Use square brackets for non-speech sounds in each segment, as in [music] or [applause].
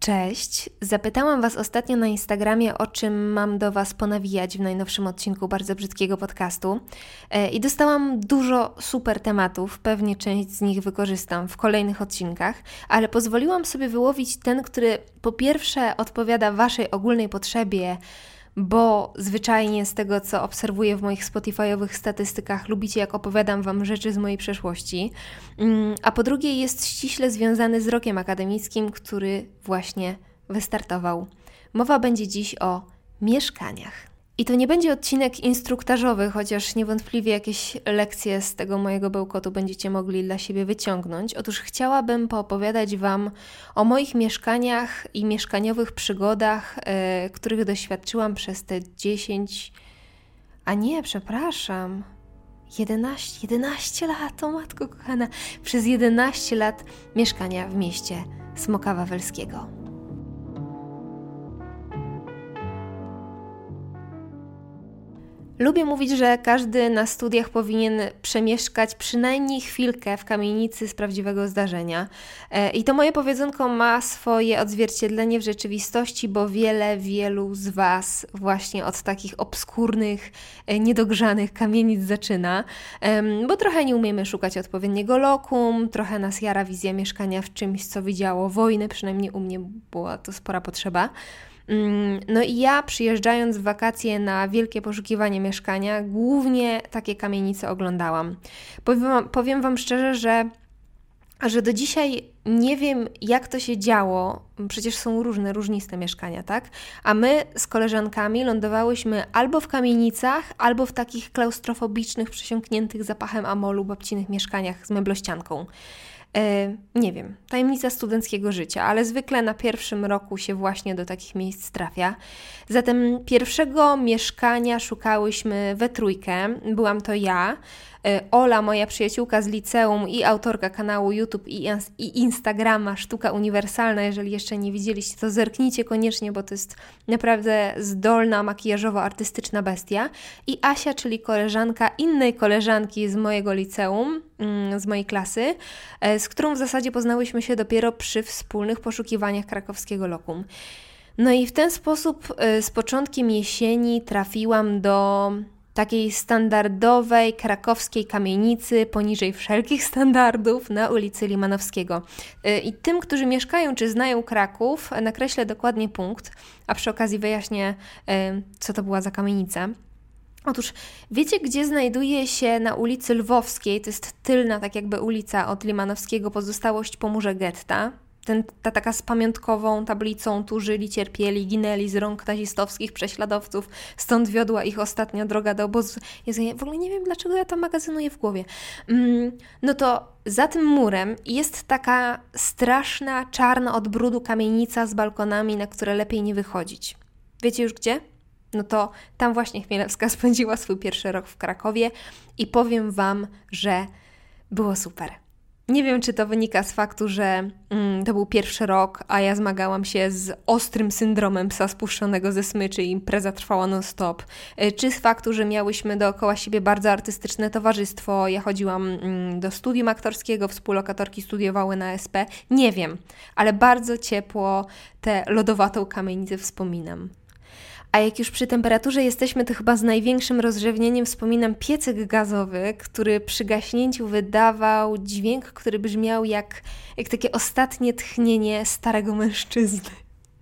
Cześć. Zapytałam Was ostatnio na Instagramie, o czym mam do Was ponawijać w najnowszym odcinku bardzo brzydkiego podcastu. E, I dostałam dużo super tematów. Pewnie część z nich wykorzystam w kolejnych odcinkach, ale pozwoliłam sobie wyłowić ten, który po pierwsze odpowiada Waszej ogólnej potrzebie bo zwyczajnie z tego, co obserwuję w moich Spotify'owych statystykach, lubicie, jak opowiadam Wam rzeczy z mojej przeszłości. Mm, a po drugie, jest ściśle związany z rokiem akademickim, który właśnie wystartował. Mowa będzie dziś o mieszkaniach. I to nie będzie odcinek instruktażowy, chociaż niewątpliwie jakieś lekcje z tego mojego bełkotu będziecie mogli dla siebie wyciągnąć. Otóż chciałabym poopowiadać Wam o moich mieszkaniach i mieszkaniowych przygodach, yy, których doświadczyłam przez te 10, a nie, przepraszam, 11, 11 lat, o matko kochana, przez 11 lat mieszkania w mieście Smoka Wawelskiego. Lubię mówić, że każdy na studiach powinien przemieszkać przynajmniej chwilkę w kamienicy z prawdziwego zdarzenia. E, I to moje powiedzonko ma swoje odzwierciedlenie w rzeczywistości, bo wiele, wielu z Was właśnie od takich obskurnych, e, niedogrzanych kamienic zaczyna, bo trochę nie umiemy szukać odpowiedniego lokum, trochę nas jara wizja mieszkania w czymś, co widziało wojnę, przynajmniej u mnie była to spora potrzeba. Mm, no i ja przyjeżdżając w wakacje na wielkie poszukiwanie mieszkania, głównie takie kamienice oglądałam. Powiem, Wam szczerze, że że do dzisiaj nie wiem, jak to się działo. Przecież są różne, różniste mieszkania, tak? A my z koleżankami lądowałyśmy albo w kamienicach, albo w takich klaustrofobicznych, przesiąkniętych zapachem amolu babcinych mieszkaniach z meblościanką. E, nie wiem, tajemnica studenckiego życia, ale zwykle na pierwszym roku się właśnie do takich miejsc trafia. Zatem pierwszego mieszkania szukałyśmy we trójkę. Byłam to ja, E, Ola, moja przyjaciółka z liceum i autorka kanału YouTube i, i Instagrama Sztuka Uniwersalna. Jeżeli jeszcze nie widzieliście, to zerknijcie koniecznie, bo to jest naprawdę zdolna, makijażowo-artystyczna bestia. I Asia, czyli koleżanka innej koleżanki z mojego liceum, mm, z mojej klasy, e, z którą w zasadzie poznałyśmy się dopiero przy wspólnych poszukiwaniach krakowskiego lokum. No i w ten sposób e, z początkiem jesieni trafiłam do takiej standardowej krakowskiej kamienicy poniżej wszelkich standardów na ulicy Limanowskiego. Y, I tym, którzy mieszkają czy znają Kraków, nakreślę dokładnie punkt, a przy okazji wyjaśnię, y, co to była za kamienica. Otóż wiecie, gdzie znajduje się na ulicy Lwowskiej, to jest tylna tak jakby ulica od Limanowskiego, pozostałość po murze getta, ten, ta taka z pamiątkową tablicą tu żyli, cierpieli, ginęli z rąk nazistowskich prześladowców, stąd wiodła ich ostatnia droga do obozu. W ogóle nie wiem, dlaczego ja to magazynuję w głowie. Mm, no to za tym murem jest taka straszna, czarna od brudu kamienica z balkonami, na które lepiej nie wychodzić. Wiecie już gdzie? No to tam właśnie Chmielewska spędziła swój pierwszy rok w Krakowie i powiem Wam, że było super. Nie wiem, czy to wynika z faktu, że mm, to był pierwszy rok, a ja zmagałam się z ostrym syndromem psa spuszczonego ze smyczy i impreza trwała non-stop, e, czy z faktu, że miałyśmy dookoła siebie bardzo artystyczne towarzystwo. Ja chodziłam mm, do studium aktorskiego, współlokatorki studiowały na SP. Nie wiem, ale bardzo ciepło tę lodowatą kamienicę wspominam. A jak już przy temperaturze jesteśmy, to chyba z największym rozrzewnieniem wspominam piecyk gazowy, który przy gaśnięciu wydawał dźwięk, który brzmiał jak, jak takie ostatnie tchnienie starego mężczyzny.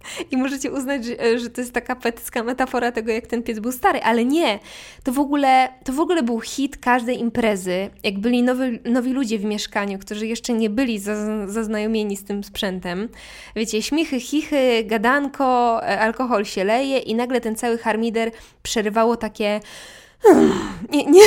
[laughs] I możecie uznać, że, że, to jest taka poetycka metafora tego, jak ten piec był stary, ale nie. To w ogóle, to w ogóle był hit każdej imprezy. Jak byli nowi, nowi ludzie w mieszkaniu, którzy jeszcze nie byli zaznajomieni z tym sprzętem. Wiecie, śmichy, chichy, gadanko, e, alkohol się leje i nagle ten cały harmider przerywało takie nie, nie,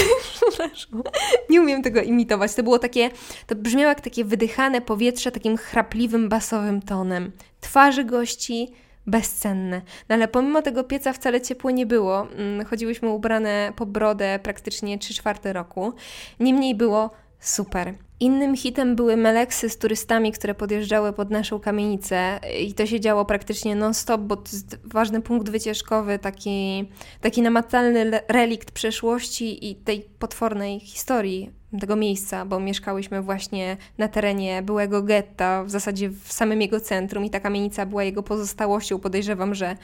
nie umiem tego imitować. To było takie, to brzmiało jak takie wydychane powietrze takim chrapliwym, basowym tonem. Twarzy gości bezcenne. No ale pomimo tego pieca wcale ciepło nie było. Mm, chodziłyśmy ubrane po brodę praktycznie 3 czwarte roku. Niemniej było super. Innym hitem były meleksy z turystami, które podjeżdżały pod naszą kamienicę. I to się działo praktycznie non-stop, bo to jest ważny punkt wycieczkowy, taki, taki namacalny relikt przeszłości i tej potwornej historii tego miejsca, bo mieszkałyśmy właśnie na terenie byłego getta, w zasadzie w samym jego centrum i ta kamienica była jego pozostałością. Podejrzewam, że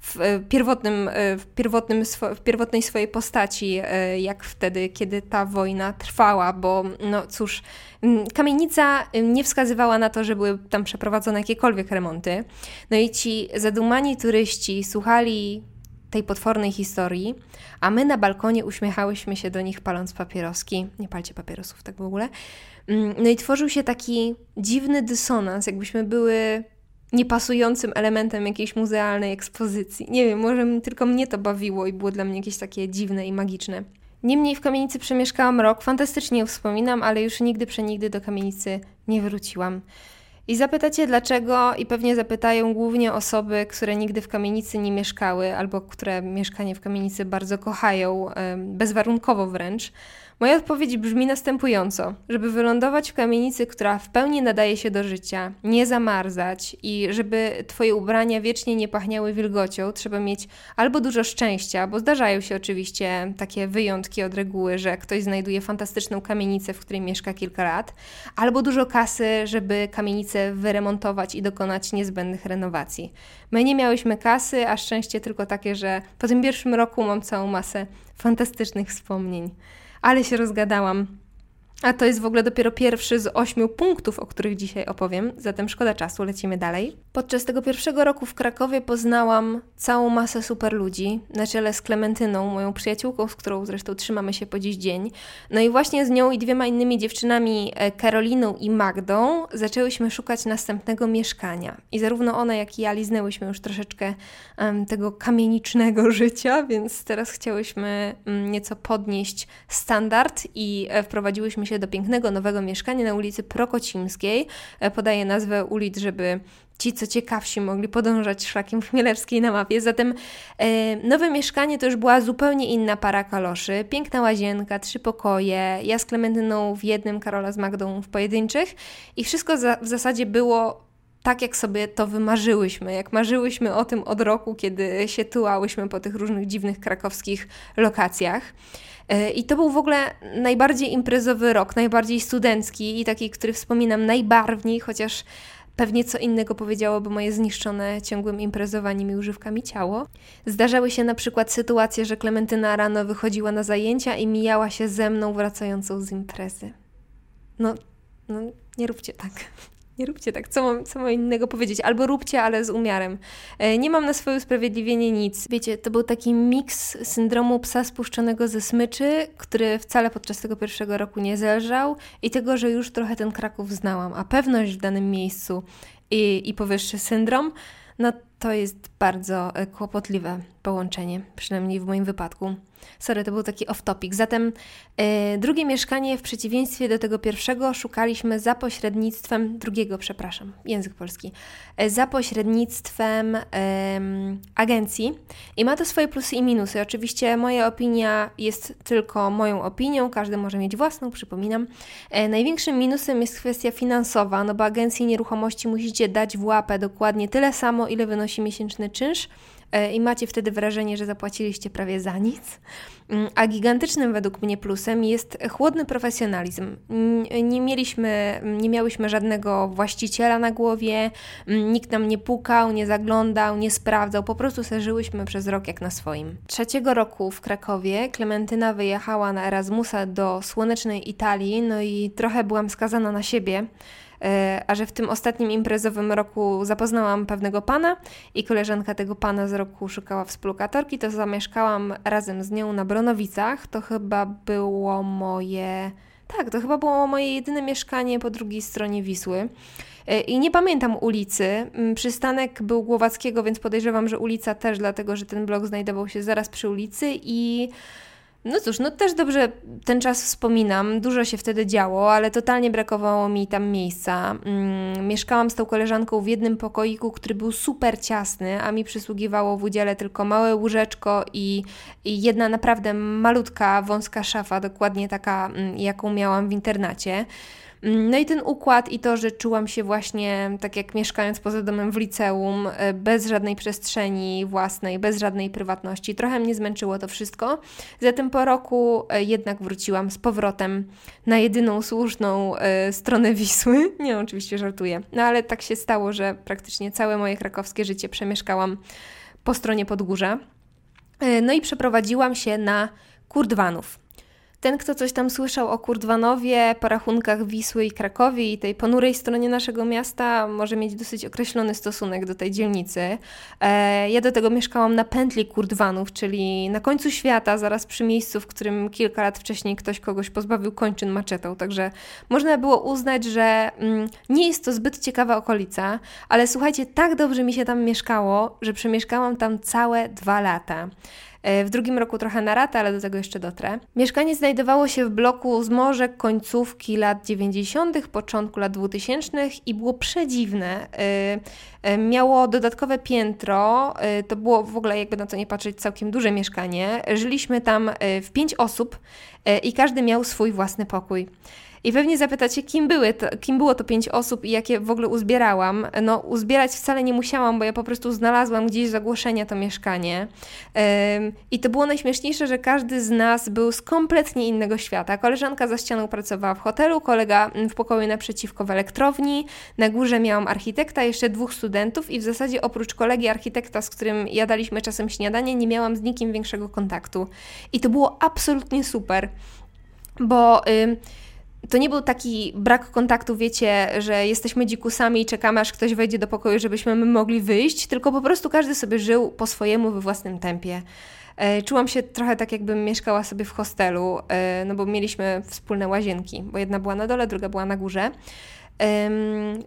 w pierwotnym, w pierwotnym, w pierwotnej swojej postaci, e, jak wtedy, kiedy ta wojna trwała, bo no cóż, kamienica nie wskazywała na to, że były tam przeprowadzone jakiekolwiek remonty. No i ci zadumani turyści słuchali tej potwornej historii, a my na balkonie uśmiechałyśmy się do nich paląc papieroski. Nie palcie papierosów tak w ogóle. Mm, no i tworzył się taki dziwny dysonans, jakbyśmy były niepasującym elementem jakiejś muzealnej ekspozycji. Nie wiem, może tylko mnie to bawiło i było dla mnie jakieś takie dziwne i magiczne. Niemniej w kamienicy przemieszkałam rok, fantastycznie wspominam, ale już nigdy przenigdy do kamienicy nie wróciłam. I zapytacie dlaczego, i pewnie zapytają głównie osoby, które nigdy w kamienicy nie mieszkały, albo które mieszkanie w kamienicy bardzo kochają, bezwarunkowo wręcz. Moja odpowiedź brzmi następująco: żeby wylądować w kamienicy, która w pełni nadaje się do życia, nie zamarzać i żeby Twoje ubrania wiecznie nie pachniały wilgocią, trzeba mieć albo dużo szczęścia, bo zdarzają się oczywiście takie wyjątki od reguły, że ktoś znajduje fantastyczną kamienicę, w której mieszka kilka lat, albo dużo kasy, żeby kamienicę wyremontować i dokonać niezbędnych renowacji. My nie miałyśmy kasy, a szczęście tylko takie, że po tym pierwszym roku mam całą masę fantastycznych wspomnień ale się rozgadałam. A to jest w ogóle dopiero pierwszy z ośmiu punktów, o których dzisiaj opowiem, zatem szkoda czasu, lecimy dalej. Podczas tego pierwszego roku w Krakowie poznałam całą masę super ludzi, na czele z Klementyną, moją przyjaciółką, z którą zresztą trzymamy się po dziś dzień. No i właśnie z nią i dwiema innymi dziewczynami, e, Karoliną i Magdą, zaczęłyśmy szukać następnego mieszkania. I zarówno ona, jak i ja liznęłyśmy już troszeczkę um, tego kamienicznego [laughs] życia, więc teraz chciałyśmy um, nieco podnieść standard i e, wprowadziłyśmy się do pięknego nowego mieszkania na ulicy Prokocimskiej. E, podaję nazwę ulic, żeby ci, co ciekawsi, mogli podążać szlakiem Chmielewskiej na mapie. Zatem e, nowe mieszkanie to już była zupełnie inna para kaloszy. Piękna łazienka, trzy pokoje, ja z Klementyną w jednym, Karola z Magdą w pojedynczych i wszystko za, w zasadzie było tak, jak sobie to wymarzyłyśmy, jak marzyłyśmy o tym od roku, kiedy się tułałyśmy po tych różnych dziwnych krakowskich lokacjach. E, I to był w ogóle najbardziej imprezowy rok, najbardziej studencki i taki, który wspominam najbarwniej, chociaż Pewnie co innego powiedziałoby moje zniszczone ciągłym imprezowaniem i używkami ciało. Zdarzały się na przykład sytuacje, że Klementyna rano wychodziła na zajęcia i mijała się ze mną wracającą z imprezy. No, no nie róbcie tak. Nie róbcie tak, co mam, co mam innego powiedzieć? Albo róbcie, ale z umiarem. E, nie mam na swoje usprawiedliwienie nic. Wiecie, to był taki miks syndromu psa spuszczonego ze smyczy, który wcale podczas tego pierwszego roku nie zelżał i tego, że już trochę ten Kraków znałam, a pewność w danym miejscu i, i powyższy syndrom, no to jest bardzo e, kłopotliwe połączenie, przynajmniej w moim wypadku. Sorry, to był taki off-topic. Zatem e, drugie mieszkanie w przeciwieństwie do tego pierwszego szukaliśmy za pośrednictwem drugiego, przepraszam, język polski, e, za pośrednictwem agencji i ma to swoje plusy i minusy. Oczywiście moja opinia jest tylko moją opinią, każdy może mieć własną, przypominam. największym minusem jest kwestia finansowa, no bo agencji nieruchomości musicie dać w łapę dokładnie tyle samo, ile wynosi miesięczny czynsz e, i macie wtedy wrażenie, że zapłaciliście prawie za nic. Mm, a gigantycznym według mnie plusem jest chłodny profesjonalizm. Nie mieliśmy, nie miałyśmy żadnego właściciela na głowie, mm, nikt nam nie pukał, nie zaglądał, nie sprawdzał, po prostu serzyłyśmy przez rok jak na swoim. Trzeciego roku w Krakowie Klementyna wyjechała na Erasmusa do słonecznej Italii, no i trochę byłam skazana na siebie a że w tym ostatnim imprezowym roku zapoznałam pewnego pana i koleżanka tego pana z roku szukała współlokatorki, to zamieszkałam razem z nią na Bronowicach. To chyba było moje... Tak, to chyba było moje jedyne mieszkanie po drugiej stronie Wisły. E, I nie pamiętam ulicy. Mm, przystanek był Głowackiego, więc podejrzewam, że ulica też, dlatego że ten blok znajdował się zaraz przy ulicy i no cóż, no też dobrze ten czas wspominam, dużo się wtedy działo, ale totalnie brakowało mi tam miejsca. Mm, mieszkałam z tą koleżanką w jednym pokoiku, który był super ciasny, a mi przysługiwało w udziale tylko małe łóżeczko i, i jedna naprawdę malutka, wąska szafa, dokładnie taka, mm, jaką miałam w internacie. Mm, no i ten układ i to, że czułam się właśnie tak jak mieszkając poza domem w liceum, e, bez żadnej przestrzeni własnej, bez żadnej prywatności. Trochę mnie zmęczyło to wszystko. Zatem po roku e, jednak wróciłam z powrotem na jedyną słuszną e, stronę Wisły. [laughs] Nie, oczywiście żartuję. No ale tak się stało, że praktycznie całe moje krakowskie życie przemieszkałam po stronie Podgórza. No i przeprowadziłam się na Kurdwanów. Ten, kto coś tam słyszał o Kurdwanowie, porachunkach Wisły i Krakowie i tej ponurej stronie naszego miasta, może mieć dosyć określony stosunek do tej dzielnicy. E, ja do tego mieszkałam na pętli Kurdwanów, czyli na końcu świata, zaraz przy miejscu, w którym kilka lat wcześniej ktoś kogoś pozbawił kończyn maczetą. Także można było uznać, że mm, nie jest to zbyt ciekawa okolica, ale słuchajcie, tak dobrze mi się tam mieszkało, że przemieszkałam tam całe dwa lata. E, w drugim roku trochę na ratę, ale do tego jeszcze dotrę. Mieszkanie znajdowało się w bloku z może końcówki lat 90., początku lat 2000 i było przedziwne. E, e, miało dodatkowe piętro, to było w ogóle, jakby na to nie patrzeć, całkiem duże mieszkanie. Żyliśmy tam w pięć osób i każdy miał swój własny pokój. I pewnie zapytacie, kim, były to, kim było to pięć osób i jakie w ogóle uzbierałam. No, uzbierać wcale nie musiałam, bo ja po prostu znalazłam gdzieś zagłoszenia to mieszkanie. I to było najśmieszniejsze, że każdy z nas był z kompletnie innego świata. Koleżanka za ścianą pracowała w hotelu, kolega w pokoju naprzeciwko w elektrowni. Na górze miałam architekta, jeszcze dwóch studentów i w zasadzie oprócz kolegi architekta, z którym jadaliśmy czasem śniadanie, nie miałam z nikim większego kontaktu. I to było absolutnie super, bo to nie był taki brak kontaktu, wiecie, że jesteśmy dzikusami i czekamy, aż ktoś wejdzie do pokoju, żebyśmy my mogli wyjść, tylko po prostu każdy sobie żył po swojemu, we własnym tempie. E, czułam się trochę tak, jakbym mieszkała sobie w hostelu, e, no bo mieliśmy wspólne łazienki, bo jedna była na dole, druga była na górze.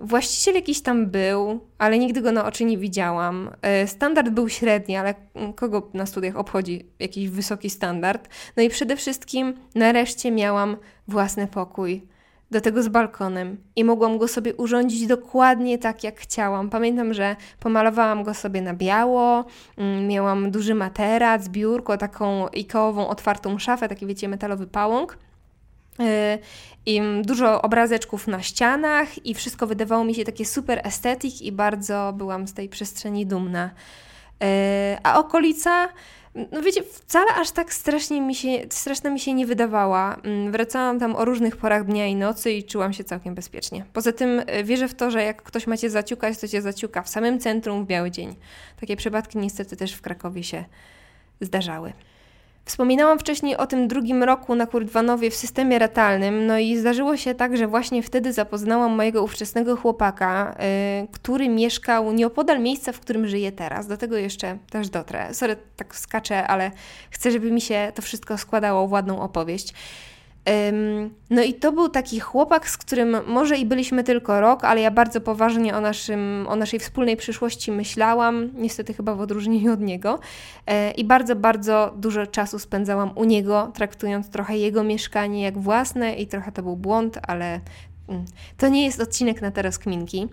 Właściciel jakiś tam był, ale nigdy go na oczy nie widziałam. E, standard był średni, ale kogo na studiach obchodzi jakiś wysoki standard? No i przede wszystkim nareszcie miałam własny pokój. Do tego z balkonem i mogłam go sobie urządzić dokładnie tak, jak chciałam. Pamiętam, że pomalowałam go sobie na biało, mm, miałam duży materac, biurko, taką ikołową otwartą szafę, taki wiecie, metalowy pałąk i dużo obrazeczków na ścianach i wszystko wydawało mi się takie super estetyk i bardzo byłam z tej przestrzeni dumna. Y, a okolica, no wiecie, wcale aż tak strasznie mi się, straszna mi się nie wydawała. Mm, wracałam tam o różnych porach dnia i nocy i czułam się całkiem bezpiecznie. Poza tym y, wierzę w to, że jak ktoś macie zaciukać, to cię zaciuka w samym centrum w biały dzień. Takie przypadki niestety też w Krakowie się zdarzały. Wspominałam wcześniej o tym drugim roku na Kurdwanowie w systemie ratalnym, no i zdarzyło się tak, że właśnie wtedy zapoznałam mojego ówczesnego chłopaka, yy, który mieszkał nieopodal miejsca, w którym żyję teraz. Do tego jeszcze też dotrę. Sorry, tak skaczę, ale chcę, żeby mi się to wszystko składało w ładną opowieść. No i to był taki chłopak, z którym może i byliśmy tylko rok, ale ja bardzo poważnie o, naszym, o naszej wspólnej przyszłości myślałam, niestety chyba w odróżnieniu od niego. E, I bardzo, bardzo dużo czasu spędzałam u niego, traktując trochę jego mieszkanie jak własne i trochę to był błąd, ale mm, to nie jest odcinek na te rozkminki.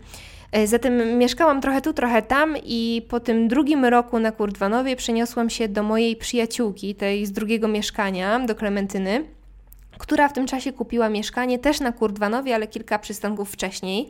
E, zatem mieszkałam trochę tu, trochę tam i po tym drugim roku na Kurdwanowie przeniosłam się do mojej przyjaciółki, tej z drugiego mieszkania, do Klementyny która w tym czasie kupiła mieszkanie też na Kurdwanowie, ale kilka przystanków wcześniej.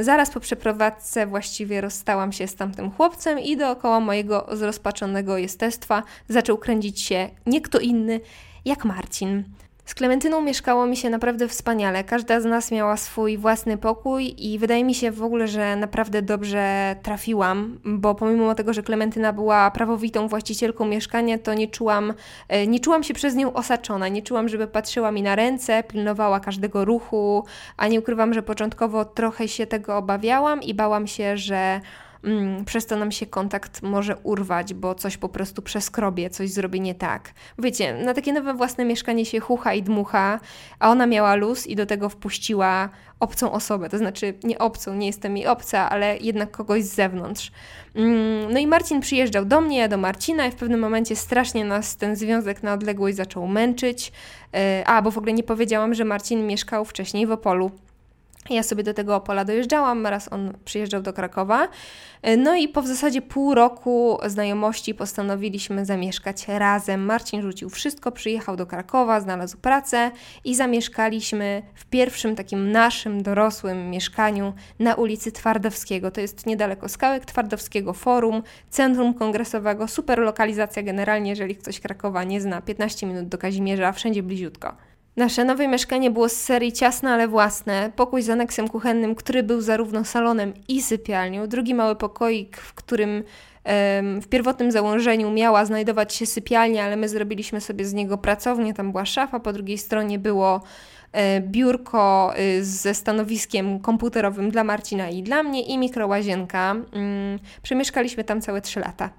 Zaraz po przeprowadzce właściwie rozstałam się z tamtym chłopcem i dookoła mojego zrozpaczonego jestestwa zaczął kręcić się nie kto inny jak Marcin. Z Klementyną mieszkało mi się naprawdę wspaniale. Każda z nas miała swój własny pokój i wydaje mi się w ogóle, że naprawdę dobrze trafiłam, bo pomimo tego, że Klementyna była prawowitą właścicielką mieszkania, to nie czułam, e, nie czułam się przez nią osaczona. Nie czułam, żeby patrzyła mi na ręce, pilnowała każdego ruchu, a nie ukrywam, że początkowo trochę się tego obawiałam i bałam się, że mm, przez to nam się kontakt może urwać, bo coś po prostu przeskrobie, coś zrobi nie tak. Wiecie, na takie nowe własne mieszkanie się chucha i dmucha, a ona miała luz i do tego wpuściła obcą osobę, to znaczy nie obcą, nie jestem jej obca, ale jednak kogoś z zewnątrz. Mm, no i Marcin przyjeżdżał do mnie, ja do Marcina i w pewnym momencie strasznie nas ten związek na odległość zaczął męczyć. E, a, bo w ogóle nie powiedziałam, że Marcin mieszkał wcześniej w Opolu. Ja sobie do tego Opola dojeżdżałam, raz on przyjeżdżał do Krakowa. No i po w zasadzie pół roku znajomości postanowiliśmy zamieszkać razem. Marcin rzucił wszystko, przyjechał do Krakowa, znalazł pracę i zamieszkaliśmy w pierwszym takim naszym dorosłym mieszkaniu na ulicy Twardowskiego. To jest niedaleko Skałek Twardowskiego Forum, Centrum Kongresowego, super lokalizacja generalnie, jeżeli ktoś Krakowa nie zna, 15 minut do Kazimierza, wszędzie bliziutko. Nasze nowe mieszkanie było z serii ciasne, ale własne. Pokój z aneksem kuchennym, który był zarówno salonem i sypialnią. Drugi mały pokoik, w którym w pierwotnym założeniu miała znajdować się sypialnia, ale my zrobiliśmy sobie z niego pracownię. Tam była szafa, po drugiej stronie było e, biurko y, ze stanowiskiem komputerowym dla Marcina i dla mnie i mikrołazienka. Mm, przemieszkaliśmy tam całe trzy lata.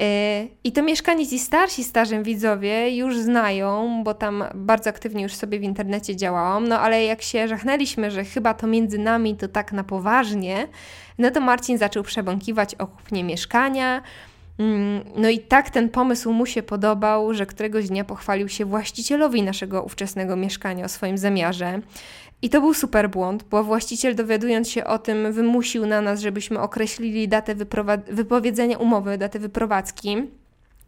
E, I to mieszkanie ci starsi starzem widzowie już znają, bo tam bardzo aktywnie już sobie w internecie działałam, no ale jak się żachnęliśmy, że chyba to między nami to tak na poważnie, no to Marcin zaczął przebąkiwać o kupnie mieszkania. Mm, no i tak ten pomysł mu się podobał, że któregoś dnia pochwalił się właścicielowi naszego ówczesnego mieszkania o swoim zamiarze. I to był super błąd, bo właściciel dowiadując się o tym wymusił na nas, żebyśmy określili datę wypowiedzenia umowy, datę wyprowadzki.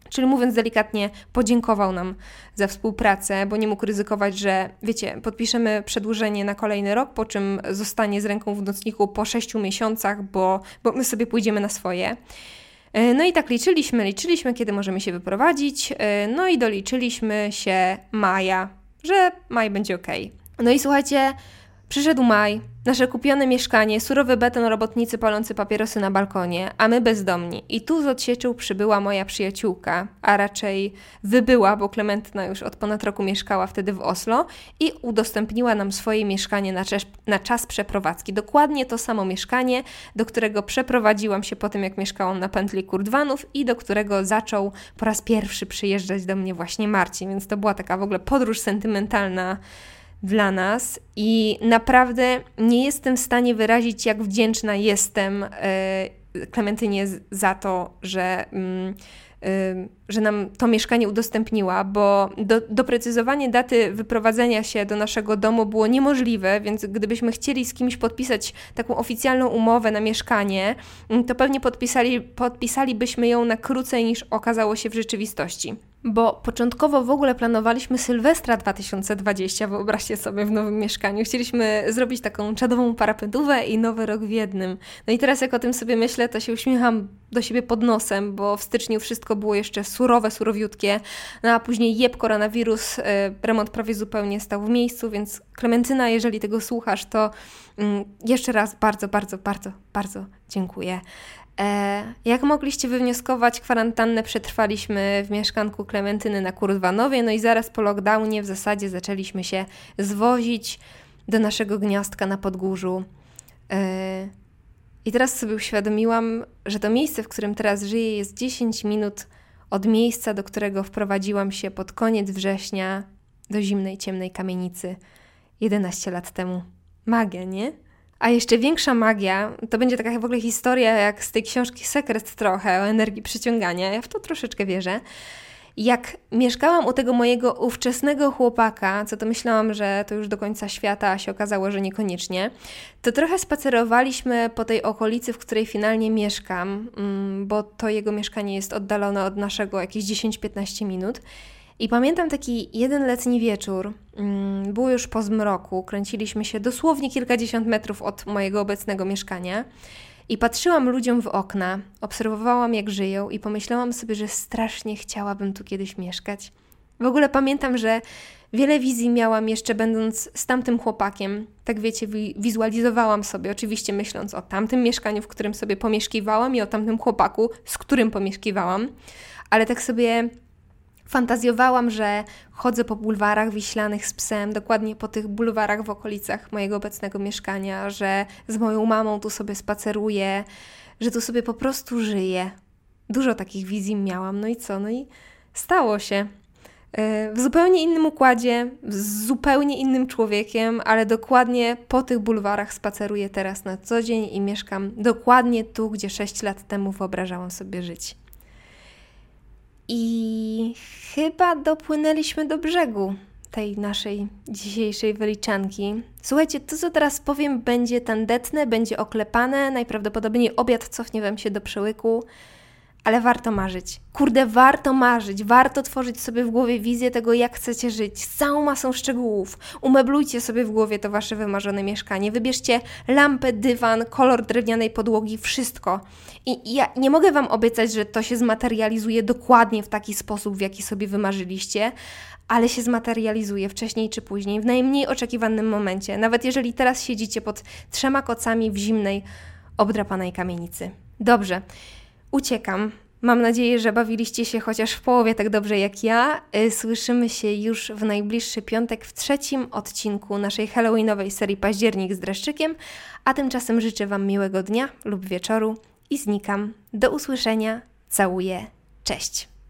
Czyli mówiąc delikatnie, podziękował nam za współpracę, bo nie mógł ryzykować, że wiecie, podpiszemy przedłużenie na kolejny rok, po czym zostanie z ręką w nocniku po sześciu miesiącach, bo, bo my sobie pójdziemy na swoje. E, no i tak liczyliśmy, liczyliśmy, kiedy możemy się wyprowadzić, e, no i doliczyliśmy się maja, że maj będzie ok. No i słuchajcie, przyszedł maj, nasze kupione mieszkanie, surowy beton, robotnicy palący papierosy na balkonie, a my bezdomni. I tu z odsieczą przybyła moja przyjaciółka, a raczej wybyła, bo Klementyna już od ponad roku mieszkała wtedy w Oslo i udostępniła nam swoje mieszkanie na czas, na czas przeprowadzki. Dokładnie to samo mieszkanie, do którego przeprowadziłam się po tym, jak mieszkałam na pętli Kurdwanów i do którego zaczął po raz pierwszy przyjeżdżać do mnie właśnie Marcin, więc to była taka w ogóle podróż sentymentalna dla nas i naprawdę nie jestem w stanie wyrazić, jak wdzięczna jestem e, Klementynie za to, że, mm, e, że nam to mieszkanie udostępniła, bo do, doprecyzowanie daty wyprowadzenia się do naszego domu było niemożliwe, więc gdybyśmy chcieli z kimś podpisać taką oficjalną umowę na mieszkanie, mm, to pewnie podpisali, podpisalibyśmy ją na krócej niż okazało się w rzeczywistości. Bo początkowo w ogóle planowaliśmy Sylwestra 2020, wyobraźcie sobie, w nowym mieszkaniu. Chcieliśmy zrobić taką czadową parapetówę i nowy rok w jednym. No i teraz jak o tym sobie myślę, to się uśmiecham do siebie pod nosem, bo w styczniu wszystko było jeszcze surowe, surowiutkie, no a później jeb koronawirus, y, remont prawie zupełnie stał w miejscu, więc Klementyna, jeżeli tego słuchasz, to mm, jeszcze raz bardzo, bardzo, bardzo, bardzo dziękuję. E, jak mogliście wywnioskować, kwarantannę przetrwaliśmy w mieszkanku Klementyny na Kurdwanowie, no i zaraz po lockdownie w zasadzie zaczęliśmy się zwozić do naszego gniazdka na Podgórzu. E, I teraz sobie uświadomiłam, że to miejsce, w którym teraz żyję, jest 10 minut od miejsca, do którego wprowadziłam się pod koniec września do zimnej, ciemnej kamienicy 11 lat temu. Magia, nie? A jeszcze większa magia, to będzie taka w ogóle historia jak z tej książki Sekret trochę o energii przyciągania. Ja w to troszeczkę wierzę. Jak mieszkałam u tego mojego ówczesnego chłopaka, co to myślałam, że to już do końca świata, a się okazało, że niekoniecznie, to trochę spacerowaliśmy po tej okolicy, w której finalnie mieszkam, mm, bo to jego mieszkanie jest oddalone od naszego jakieś 10-15 minut. I pamiętam taki jeden letni wieczór, mm, było już po zmroku, kręciliśmy się dosłownie kilkadziesiąt metrów od mojego obecnego mieszkania i patrzyłam ludziom w okna, obserwowałam jak żyją i pomyślałam sobie, że strasznie chciałabym tu kiedyś mieszkać. W ogóle pamiętam, że wiele wizji miałam jeszcze będąc z tamtym chłopakiem. Tak wiecie, wizualizowałam sobie, oczywiście myśląc o tamtym mieszkaniu, w którym sobie pomieszkiwałam i o tamtym chłopaku, z którym pomieszkiwałam. Ale tak sobie Fantazjowałam, że chodzę po bulwarach wiślanych z psem, dokładnie po tych bulwarach w okolicach mojego obecnego mieszkania, że z moją mamą tu sobie spaceruję, że tu sobie po prostu żyję. Dużo takich wizji miałam, no i co? No i stało się. E, w zupełnie innym układzie, z zupełnie innym człowiekiem, ale dokładnie po tych bulwarach spaceruję teraz na co dzień i mieszkam dokładnie tu, gdzie 6 lat temu wyobrażałam sobie żyć. I chyba dopłynęliśmy do brzegu tej naszej dzisiejszej wyliczanki. Słuchajcie, to co teraz powiem będzie tandetne, będzie oklepane, najprawdopodobniej obiad cofnie Wam się do przełyku, ale warto marzyć. Kurde, warto marzyć, warto tworzyć sobie w głowie wizję tego, jak chcecie żyć, z całą masą szczegółów. Umeblujcie sobie w głowie to Wasze wymarzone mieszkanie, wybierzcie lampę, dywan, kolor drewnianej podłogi, wszystko. I ja nie mogę Wam obiecać, że to się zmaterializuje dokładnie w taki sposób, w jaki sobie wymarzyliście, ale się zmaterializuje wcześniej czy później, w najmniej oczekiwanym momencie, nawet jeżeli teraz siedzicie pod trzema kocami w zimnej, obdrapanej kamienicy. Dobrze, uciekam. Mam nadzieję, że bawiliście się chociaż w połowie tak dobrze jak ja. Y, słyszymy się już w najbliższy piątek w trzecim odcinku naszej Halloweenowej serii Październik z dreszczykiem, a tymczasem życzę Wam miłego dnia lub wieczoru i znikam. Do usłyszenia. Całuję. Cześć.